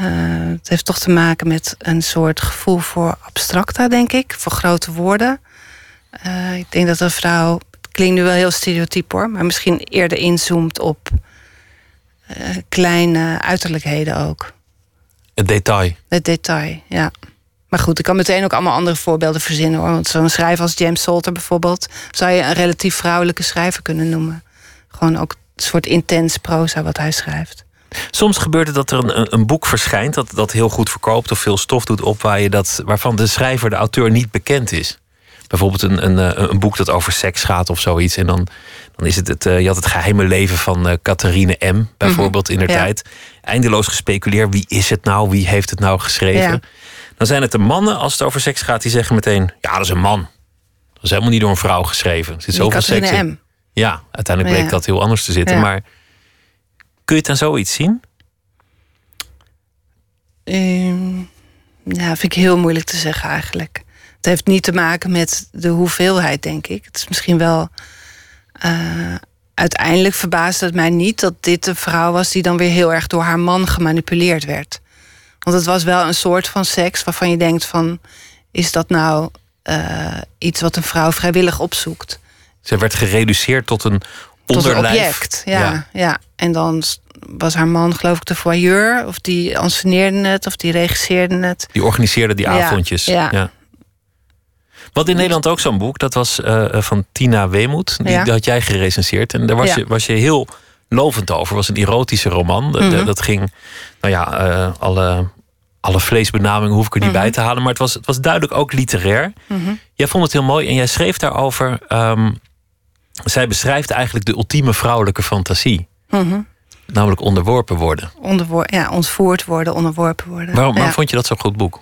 uh, het heeft toch te maken met een soort gevoel voor abstracta, denk ik. Voor grote woorden. Uh, ik denk dat een vrouw. Klinkt nu wel heel stereotyp hoor. Maar misschien eerder inzoomt op kleine uiterlijkheden ook. Het detail. Het detail, ja. Maar goed, ik kan meteen ook allemaal andere voorbeelden verzinnen hoor. Want zo'n schrijver als James Salter bijvoorbeeld, zou je een relatief vrouwelijke schrijver kunnen noemen. Gewoon ook een soort intens proza wat hij schrijft. Soms gebeurt het dat er een, een boek verschijnt dat, dat heel goed verkoopt of veel stof doet opwaaien, dat, waarvan de schrijver, de auteur, niet bekend is. Bijvoorbeeld een, een, eh, een boek dat over seks gaat of zoiets. En dan, dan is het, het eh, je had het geheime leven van uh, Catharine M. bijvoorbeeld in de tijd. Eindeloos gespeculeerd, wie is het nou? Wie heeft het nou geschreven? Ja. Dan zijn het de mannen, als het over seks gaat, die zeggen meteen: ja, dat is een man. Dat is helemaal niet door een vrouw geschreven. Er zit zoveel seks in. Ja, uiteindelijk bleek dat heel anders te zitten. Maar kun je het aan zoiets zien? Um, ja, vind ik heel moeilijk te zeggen eigenlijk. Het heeft niet te maken met de hoeveelheid, denk ik. Het is misschien wel. Uh, uiteindelijk verbaasde het mij niet dat dit een vrouw was die dan weer heel erg door haar man gemanipuleerd werd. Want het was wel een soort van seks waarvan je denkt van... is dat nou uh, iets wat een vrouw vrijwillig opzoekt? Ze werd gereduceerd tot een onderlijf. Tot een object, ja, ja, ja. En dan was haar man geloof ik de voyeur... of die anceneerde het, of die regisseerde het. Die organiseerde die avondjes. Ja, ja. Wat in Nederland ook zo'n boek, dat was uh, van Tina Weemoed. Die, ja. had jij gerecenseerd. En daar was, je, was je heel lovend over. was een erotische roman. Mm -hmm. Dat ging, nou ja, uh, alle, alle vleesbenamingen hoef ik er niet mm -hmm. bij te halen. Maar het was, het was duidelijk ook literair. Mm -hmm. Jij vond het heel mooi en jij schreef daarover. Um, zij beschrijft eigenlijk de ultieme vrouwelijke fantasie. Mhm. Namelijk onderworpen worden. Ja, ontvoerd worden, onderworpen worden. Waarom, waarom ja. vond je dat zo'n goed boek?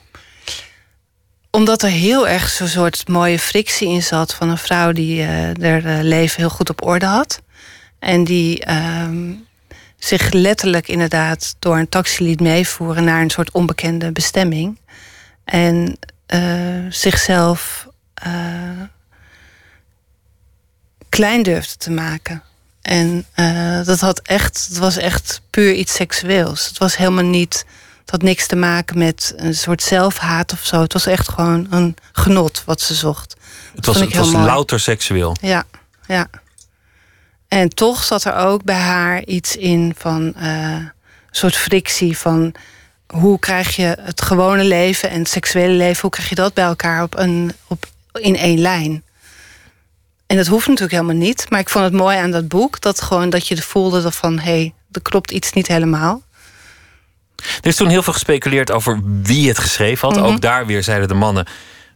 Omdat er heel erg zo'n soort mooie frictie in zat van een vrouw die uh, haar leven heel goed op orde had. En die um, zich letterlijk inderdaad door een taxi liet meevoeren naar een soort onbekende bestemming. En uh, zichzelf klein durfde te maken. En dat had echt, het was echt puur iets seksueels. Het was helemaal niet, had niks te maken met een soort zelfhaat of zo. Het was echt gewoon een genot wat ze zocht. Het was, het was louter seksueel. Ja, ja. En toch zat er ook bij haar iets in van uh, een soort frictie van hoe krijg je het gewone leven en het seksuele leven, hoe krijg je dat bij elkaar op een, op, in één lijn? En dat hoeft natuurlijk helemaal niet. Maar ik vond het mooi aan dat boek dat gewoon dat je voelde van hé, hey, er klopt iets niet helemaal. Er is toen heel veel gespeculeerd over wie het geschreven had. Mhm. Ook daar weer zeiden de mannen: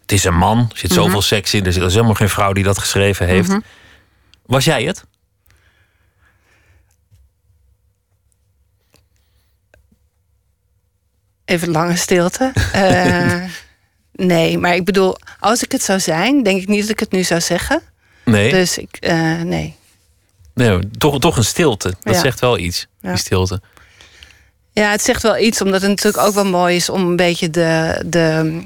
het is een man, er zit zoveel mm seks in, er is helemaal geen vrouw die dat geschreven heeft. Mhm. Was jij het? Even lange stilte. uh, [LAUGHS] nee, maar ik bedoel, als ik het zou zijn, denk ik niet dat ik het nu zou zeggen. Nee. Dus ik, uh, nee. Nee, toch, toch een stilte. Dat zegt wel iets, die stilte. Ja, het zegt wel iets, omdat het natuurlijk ook wel mooi is om een beetje de, de,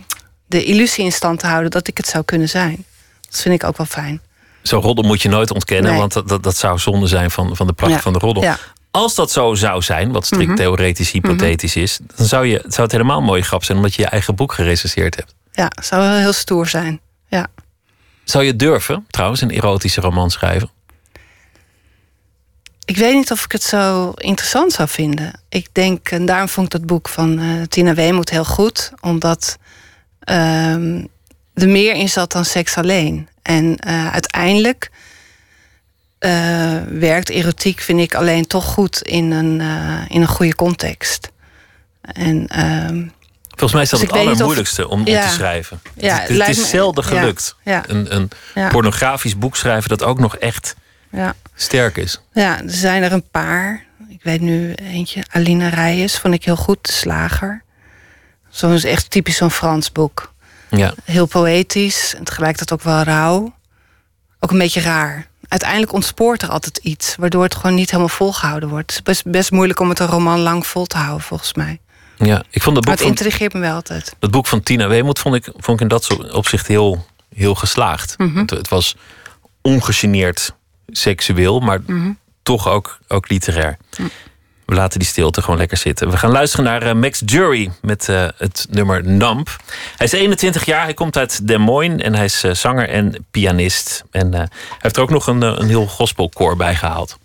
de illusie in stand te houden dat ik het zou kunnen zijn. Dat vind ik ook wel fijn. Zo'n roddel moet je nooit ontkennen, want dat, dat, dat, zou zonde zijn van, van de pracht van de roddel. Ja. Als dat zo zou zijn, wat strikt mhm. theoretisch hypothetisch is, dan zou, je, zou het helemaal mooi grap zijn omdat je je eigen boek gerecenseerd hebt. Ja, zou wel heel stoer zijn. Ja. Zou je durven, trouwens, een erotische roman schrijven? Ik weet niet of ik het zo interessant zou vinden. Ik denk, en daarom vond ik dat boek van uh, Tina Weemoed heel goed, omdat uh, er meer in zat dan seks alleen. En uh, uiteindelijk uh, werkt erotiek, vind ik, alleen toch goed in een, in een goede context. En ehm, Volgens mij is dat dus het allermoeilijkste om, om te schrijven. Ja, het, het is zelden gelukt. Een, een pornografisch boek schrijven dat ook nog echt sterk is. Ja, er zijn er een paar. Ik weet nu eentje, Alina Reyes, vond ik heel goed, de slager. Zo'n is echt typisch zo'n Frans boek. Ja. Heel poëtisch en tegelijkertijd ook wel rauw. Ook een beetje raar. Uiteindelijk ontspoort er altijd iets, waardoor het gewoon niet helemaal volgehouden wordt. Het is best, best moeilijk om het een roman lang vol te houden, volgens mij. Ja, ik vond dat boek maar het intrigeert me wel altijd. Het boek van Tina Weemoed vond ik, vond ik in dat opzicht heel, heel geslaagd. Mhm. het, het, was ongegeneerd seksueel, maar mhm. toch ook, ook literair. We laten die stilte gewoon lekker zitten. We gaan luisteren naar uh, Max Jury met uh, het nummer Namp. Hij is 21 jaar, hij komt uit Des Moines en hij is uh, zanger en pianist. En hij heeft er ook nog een, een heel gospelkoor bij gehaald.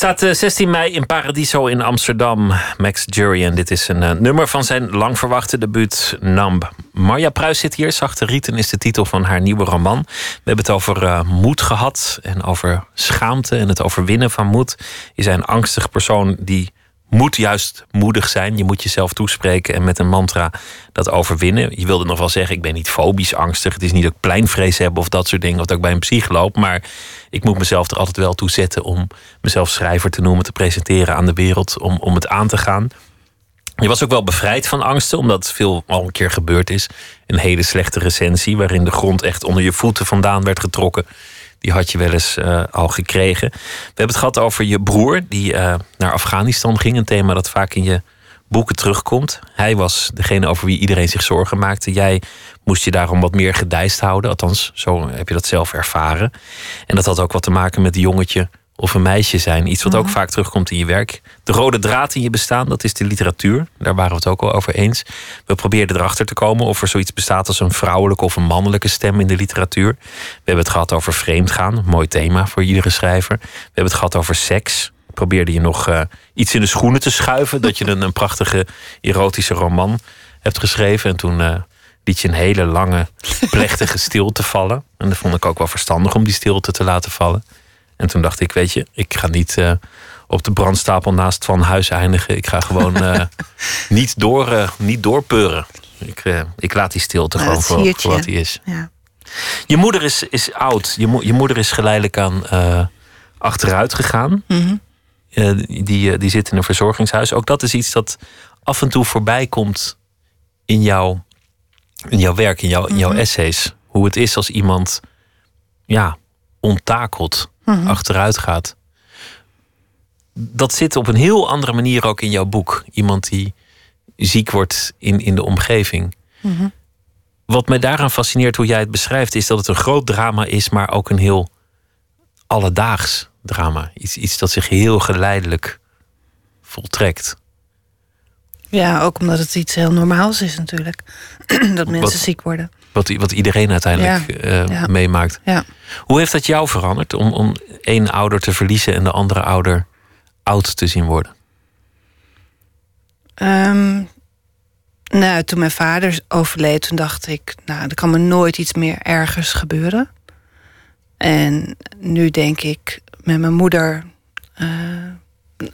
Staat 16 eh, mei in Paradiso in Amsterdam. Max Jury. En dit is een uh, nummer van zijn lang verwachte debuut Numb. Marja Pruis zit hier. Zachte Rieten is de titel van haar nieuwe roman. We hebben het over uh, moed gehad. En over schaamte en het overwinnen van moed. Je een angstig persoon die moet juist moedig zijn. Je moet jezelf toespreken en met een mantra dat overwinnen. Je wilde nog wel zeggen, ik ben niet fobisch angstig. Het is niet dat ik pleinvrees heb of dat soort dingen. Of dat ik bij een psych loop. Maar ik moet mezelf er altijd wel toe zetten om mezelf schrijver te noemen, te presenteren aan de wereld, om, om het aan te gaan. Je was ook wel bevrijd van angsten, omdat veel al een keer gebeurd is. Een hele slechte recensie, waarin de grond echt onder je voeten vandaan werd getrokken die had je wel eens uh, al gekregen. We hebben het gehad over je broer die uh, naar Afghanistan ging. Een thema dat vaak in je boeken terugkomt. Hij was degene over wie iedereen zich zorgen maakte. Jij moest je daarom wat meer gedijst houden. Althans, zo heb je dat zelf ervaren. En dat had ook wat te maken met het jongetje of een meisje zijn. Iets wat ook mhm. vaak terugkomt in je werk. De rode draad in je bestaan, dat is de literatuur. Daar waren we het ook al over eens. We probeerden erachter te komen of er zoiets bestaat als een vrouwelijke of een mannelijke stem in de literatuur. We hebben het gehad over vreemdgaan, mooi thema voor iedere schrijver. We hebben het gehad over seks. Probeerde je nog uh, iets in de schoenen te schuiven, dat je een, een prachtige erotische roman hebt geschreven. En toen uh, liet je een hele lange, plechtige stilte vallen. En dat vond ik ook wel verstandig om die stilte te laten vallen. En toen dacht ik, weet je, ik ga niet uh, op de brandstapel naast Van Huis eindigen. Ik ga gewoon uh, [LAUGHS] niet, door, uh, niet doorpeuren. Ik, ik laat die stilte ja, gewoon voor, voor, wat hij is. Ja. Je moeder is, is oud. Je, mo je moeder is geleidelijk aan achteruit gegaan. Mm -hmm. die, die zit in een verzorgingshuis. Ook dat is iets dat af en toe voorbij komt in jouw, in jouw werk, in, jouw, in jouw mhm. essays. Hoe het is als iemand ja, onttakelt Mhm. achteruit gaat. Dat zit op een heel andere manier ook in jouw boek. Iemand die ziek wordt in, in de omgeving. Mhm. Wat mij daaraan fascineert hoe jij het beschrijft, is dat het een groot drama is, maar ook een heel alledaags drama. Iets, iets dat zich heel geleidelijk voltrekt. Ja, ook omdat het iets heel normaals is natuurlijk. [CLEARS THROAT] dat mensen ziek worden. Wat, wat iedereen uiteindelijk eh, meemaakt. Ja. Hoe heeft dat jou veranderd om, om één ouder te verliezen en de andere ouder oud te zien worden? Um, nou, toen mijn vader overleed, toen dacht ik, nou, er kan me nooit iets meer ergers gebeuren. En nu denk ik met mijn moeder uh,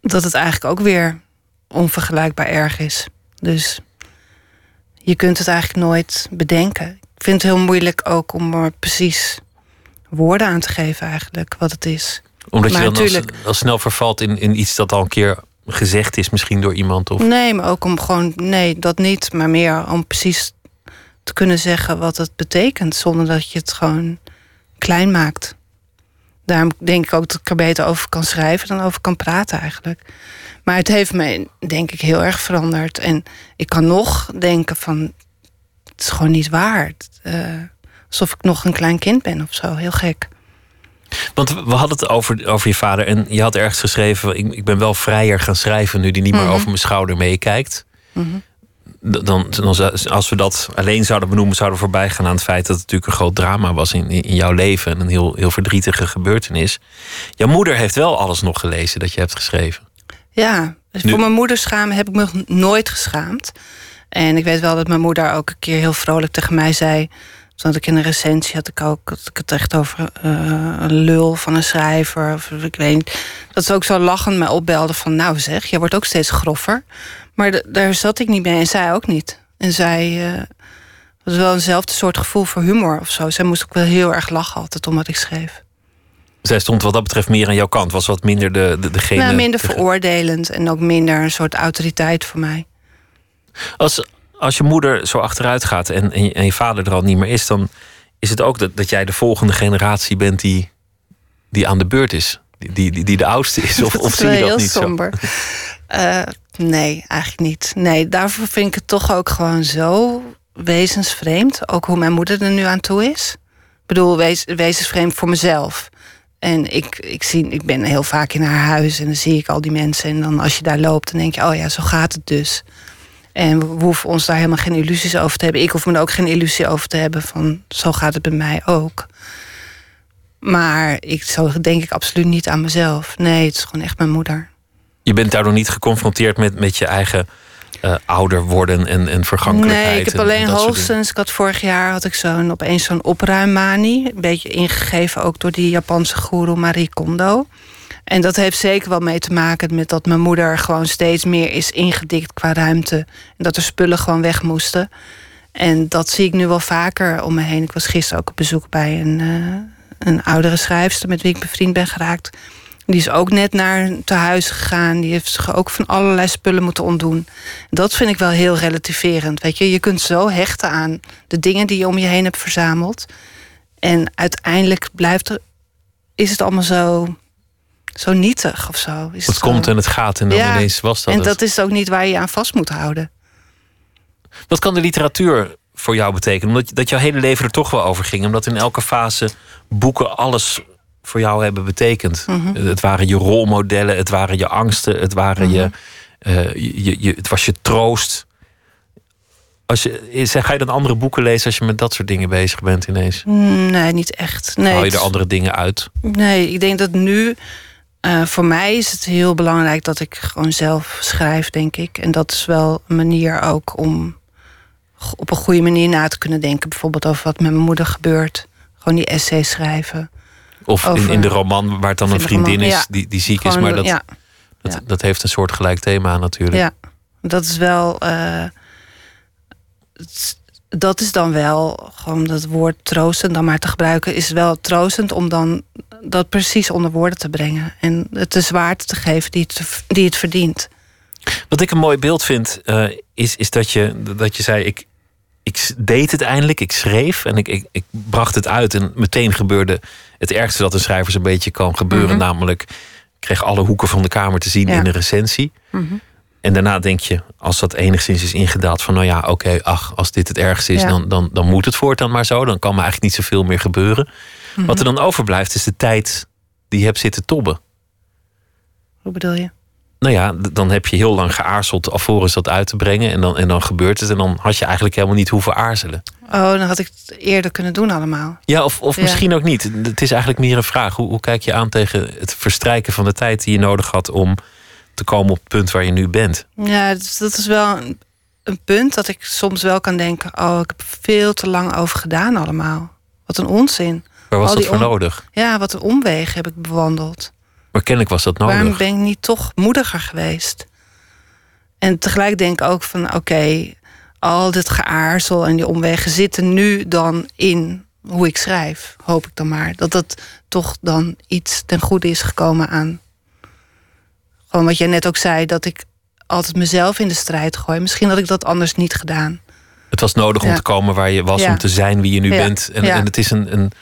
dat het eigenlijk ook weer onvergelijkbaar erg is. Dus je kunt het eigenlijk nooit bedenken. Ik vind het heel moeilijk ook om er precies woorden aan te geven eigenlijk wat het is. Omdat je dan natuurlijk... al, snel vervalt in, in iets dat al een keer gezegd is misschien door iemand? Of... Nee, maar ook om gewoon... Nee, dat niet. Maar meer om precies te kunnen zeggen wat het betekent... zonder dat je het gewoon klein maakt. Daarom denk ik ook dat ik er beter over kan schrijven... dan over kan praten eigenlijk. Maar het heeft me, denk ik, heel erg veranderd. En ik kan nog denken van... het is gewoon niet waar. Uh, alsof ik nog een klein kind ben of zo. Heel gek. Want we hadden het over, over je vader en je had ergens geschreven... Ik, ik ben wel vrijer gaan schrijven nu die niet meer mhm. over mijn schouder meekijkt. Mm dan, dan, als we dat alleen zouden benoemen, zouden we voorbij gaan aan het feit dat het natuurlijk een groot drama was in, in jouw leven. En een heel, heel verdrietige gebeurtenis. Jouw moeder heeft wel alles nog gelezen dat je hebt geschreven. Ja, dus voor mijn moeder schamen heb ik me nooit geschaamd. En ik weet wel dat mijn moeder ook een keer heel vrolijk tegen mij zei. Toen ik in een recensie had ik ook had ik het echt over uh, een lul van een schrijver. Of ik weet niet. Dat ze ook zo lachend me opbelde van nou zeg, je wordt ook steeds groffer. Maar daar zat ik niet mee en zij ook niet. En zij uh, was wel eenzelfde soort gevoel voor humor of zo. Zij moest ook wel heel erg lachen altijd om wat ik schreef. Zij stond wat dat betreft meer aan jouw kant. Was wat minder de, de, degene... Nou, minder veroordelend en ook minder een soort autoriteit voor mij. Als, als je moeder zo achteruit gaat en, en, je, vader er al niet meer is... dan is het ook dat, dat jij de volgende generatie bent die, die aan de beurt is. Die, die, die de oudste is. [LAUGHS] Of, of zie je dat niet somber. zo? [LAUGHS] Uh, nee, eigenlijk niet. Nee, daarvoor vind ik het toch ook gewoon zo wezensvreemd. Ook hoe mijn moeder er nu aan toe is. Ik bedoel, wezensvreemd voor mezelf. En ik, ik, zie, ik ben heel vaak in haar huis en dan zie ik al die mensen. En dan als je daar loopt, dan denk je, oh ja, zo gaat het dus. En we hoeven ons daar helemaal geen illusies over te hebben. Ik hoef me er ook geen illusie over te hebben van zo gaat het bij mij ook. Maar ik, zo denk ik absoluut niet aan mezelf. Nee, het is gewoon echt mijn moeder. Je bent daardoor niet geconfronteerd met, met je eigen uh, ouder worden en, en vergankelijkheid. Nee, ik heb alleen hoogstens. Ik had vorig jaar had ik zo'n opeens zo'n opruimmanie. Een beetje ingegeven ook door die Japanse guru Marie Kondo. En dat heeft zeker wel mee te maken met dat mijn moeder gewoon steeds meer is ingedikt qua ruimte. En dat er spullen gewoon weg moesten. En dat zie ik nu wel vaker om me heen. Ik was gisteren ook op bezoek bij een, uh, een oudere schrijfster met wie ik bevriend ben geraakt. Die is ook net naar te huis gegaan. Die heeft zich ook van allerlei spullen moeten ontdoen. Dat vind ik wel heel relativerend. Weet je, je kunt zo hechten aan de dingen die je om je heen hebt verzameld. En uiteindelijk blijft er, is het allemaal zo, zo nietig of zo. Is het, komt en het gaat en dan ineens was dat. En dat is ook niet waar je aan vast moet houden. Wat kan de literatuur voor jou betekenen? Omdat dat jouw hele leven er toch wel over ging. Omdat in elke fase boeken alles voor jou hebben betekend. Mhm. Het waren je rolmodellen, het waren je angsten, het, waren je, uh, je, je, het was je troost. Als je, ga je dan andere boeken lezen als je met dat soort dingen bezig bent ineens? Mm, nee, niet echt. Nee, Haal je er andere dingen uit? Nee, ik denk dat nu... Uh, voor mij is het heel belangrijk dat ik gewoon zelf schrijf, denk ik. En dat is wel een manier ook om op een goede manier na te kunnen denken. Bijvoorbeeld over wat met mijn moeder gebeurt. Gewoon die essay schrijven. Of in, in, de roman waar het dan een vriendin is die, die ziek is. Maar dat, ja. dat, dat, heeft een soort gelijk thema natuurlijk. Ja, dat is wel... Uh, dat is dan wel, gewoon dat woord troostend dan maar te gebruiken... is wel troostend om dan dat precies onder woorden te brengen. En het de zwaarte te geven die het, die het verdient. Wat ik een mooi beeld vind, uh, is, is dat, je, dat je zei... Ik, ik deed het eindelijk, ik schreef en ik, ik, ik bracht het uit. En meteen gebeurde het ergste dat een schrijver een beetje kan gebeuren. Mhm. Namelijk, ik kreeg alle hoeken van de kamer te zien in de recensie. Mhm. En daarna denk je, als dat enigszins is ingedaald, van nou ja, oké, ach, als dit het ergste is, dan, dan, dan moet het voortaan maar zo. Dan kan me eigenlijk niet zoveel meer gebeuren. Mhm. Wat er dan overblijft, is de tijd die je hebt zitten tobben. Hoe bedoel je? Nou ja, dan heb je heel lang geaarzeld alvorens dat uit te brengen. En dan, en dan gebeurt het. En dan had je eigenlijk helemaal niet hoeven aarzelen. Oh, dan had ik het eerder kunnen doen allemaal. Ja, of, of misschien ook niet. Het is eigenlijk meer een vraag. Hoe, hoe kijk je aan tegen het verstrijken van de tijd die je nodig had om te komen op het punt waar je nu bent? Ja, dat is wel een, een punt dat ik soms wel kan denken: oh, ik heb veel te lang over gedaan allemaal. Wat een onzin. Waar was dat voor nodig? Ja, wat een omweg heb ik bewandeld. Maar kennelijk was dat nodig. Waarom ben ik niet toch moediger geweest? En tegelijk denk ik ook van oké, al dit geaarzel en die omwegen zitten nu dan in hoe ik schrijf. Hoop ik dan maar. Dat dat toch dan iets ten goede is gekomen aan. Gewoon wat jij net ook zei, dat ik altijd mezelf in de strijd gooi. Misschien had ik dat anders niet gedaan. Het was nodig om te komen waar je was, om te zijn wie je nu bent. En, en, het is een, een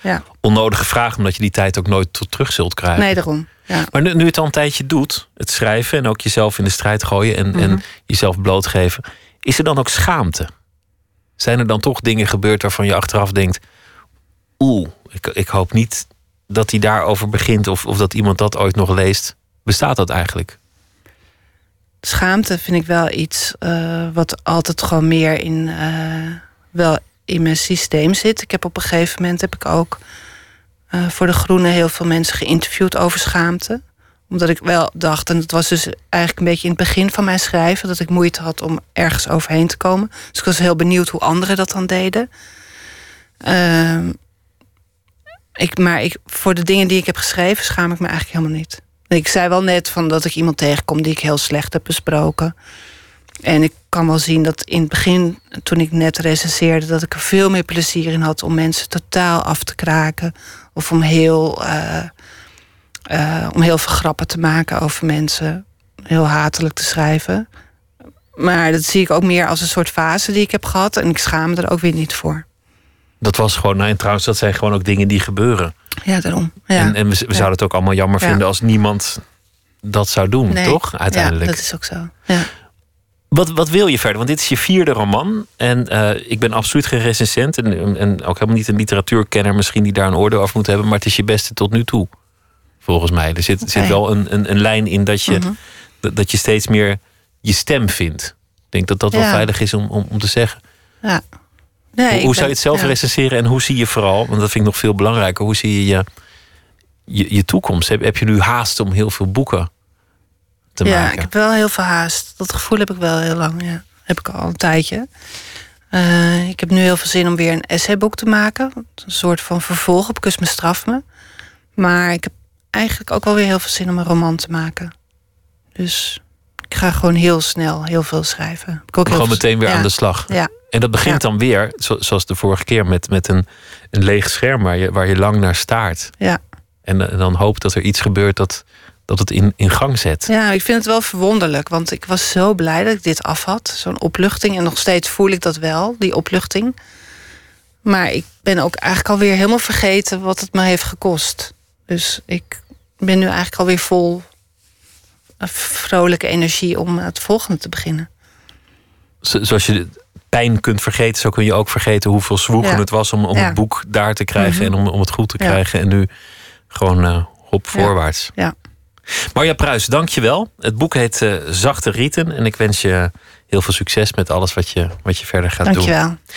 onnodige vraag, omdat je die tijd ook nooit terug zult krijgen. Nee, daarom. Ja. Maar nu, nu het al een tijdje doet, het schrijven en ook jezelf in de strijd gooien en, en mhm. jezelf blootgeven, is er dan ook schaamte? Zijn er dan toch dingen gebeurd waarvan je achteraf denkt: oeh, ik, ik hoop niet dat hij daarover begint of, of dat iemand dat ooit nog leest? Bestaat dat eigenlijk? Schaamte vind ik wel iets uh, wat altijd gewoon meer in, uh, wel in mijn systeem zit. Ik heb op een gegeven moment heb ik ook uh, voor de Groenen heel veel mensen geïnterviewd over schaamte. Omdat ik wel dacht, en het was dus eigenlijk een beetje in het begin van mijn schrijven, dat ik moeite had om ergens overheen te komen. Dus ik was heel benieuwd hoe anderen dat dan deden. Uh, ik, maar ik, voor de dingen die ik heb geschreven, schaam ik me eigenlijk helemaal niet. Ik zei wel net van dat ik iemand tegenkom die ik heel slecht heb besproken. En ik kan wel zien dat in het begin, toen ik net recenseerde, dat ik er veel meer plezier in had om mensen totaal af te kraken. Of om heel, uh, uh, om heel veel grappen te maken over mensen. Heel hatelijk te schrijven. Maar dat zie ik ook meer als een soort fase die ik heb gehad. En ik schaam me er ook weer niet voor. Dat was gewoon, nou, en trouwens, dat zijn gewoon ook dingen die gebeuren. Ja, daarom. Ja. En, en we, zouden het ook allemaal jammer vinden als niemand dat zou doen, toch? Uiteindelijk. Ja, dat is ook zo. Ja. Wat, wat wil je verder? Want dit is je vierde roman. En uh, ik ben absoluut geen recensent. En, en ook helemaal niet een literatuurkenner misschien die daar een oordeel over moet hebben. Maar het is je beste tot nu toe. Volgens mij. Er zit, okay. zit wel een, een, een, lijn in dat je, mm -hmm. dat je steeds meer je stem vindt. Ik denk dat dat wel veilig is om, om, om te zeggen. Ja. Nee, hoe, hoe zou je het zelf ja. recenseren en hoe zie je vooral, want dat vind ik nog veel belangrijker, hoe zie je je, je, je toekomst? Heb, heb je nu haast om heel veel boeken te ja, maken? ik heb wel heel veel haast. Dat gevoel heb ik wel heel lang. Ja. Heb ik al een tijdje. Uh, ik heb nu heel veel zin om weer een essayboek te maken. Een soort van vervolg op Kus me straf me. Maar ik heb eigenlijk ook wel weer heel veel zin om een roman te maken. Dus ik ga gewoon heel snel heel veel schrijven. Ik ook gewoon meteen weer ja. aan de slag. Ja. En dat begint ja. dan weer, zoals de vorige keer, met, met een, een leeg scherm waar je, waar je lang naar staart. Ja. En, en dan hoop dat er iets gebeurt dat, dat het in, in gang zet. Ja, ik vind het wel verwonderlijk. Want ik was zo blij dat ik dit af had. Zo'n opluchting. En nog steeds voel ik dat wel, die opluchting. Maar ik ben ook eigenlijk alweer helemaal vergeten wat het me heeft gekost. Dus ik ben nu eigenlijk alweer vol vrolijke energie om het volgende te beginnen. Zoals je pijn kunt vergeten, zo kun je ook vergeten hoeveel zwoegen ja. het was om, om ja. het boek daar te krijgen mm -hmm. en om, om het goed te krijgen. En nu gewoon uh, hop voorwaarts. Ja. Marja Pruis, dank je wel. Het boek heet uh, Zachte Rieten en ik wens je heel veel succes met alles wat je, wat je verder gaat dank doen. Dank je wel.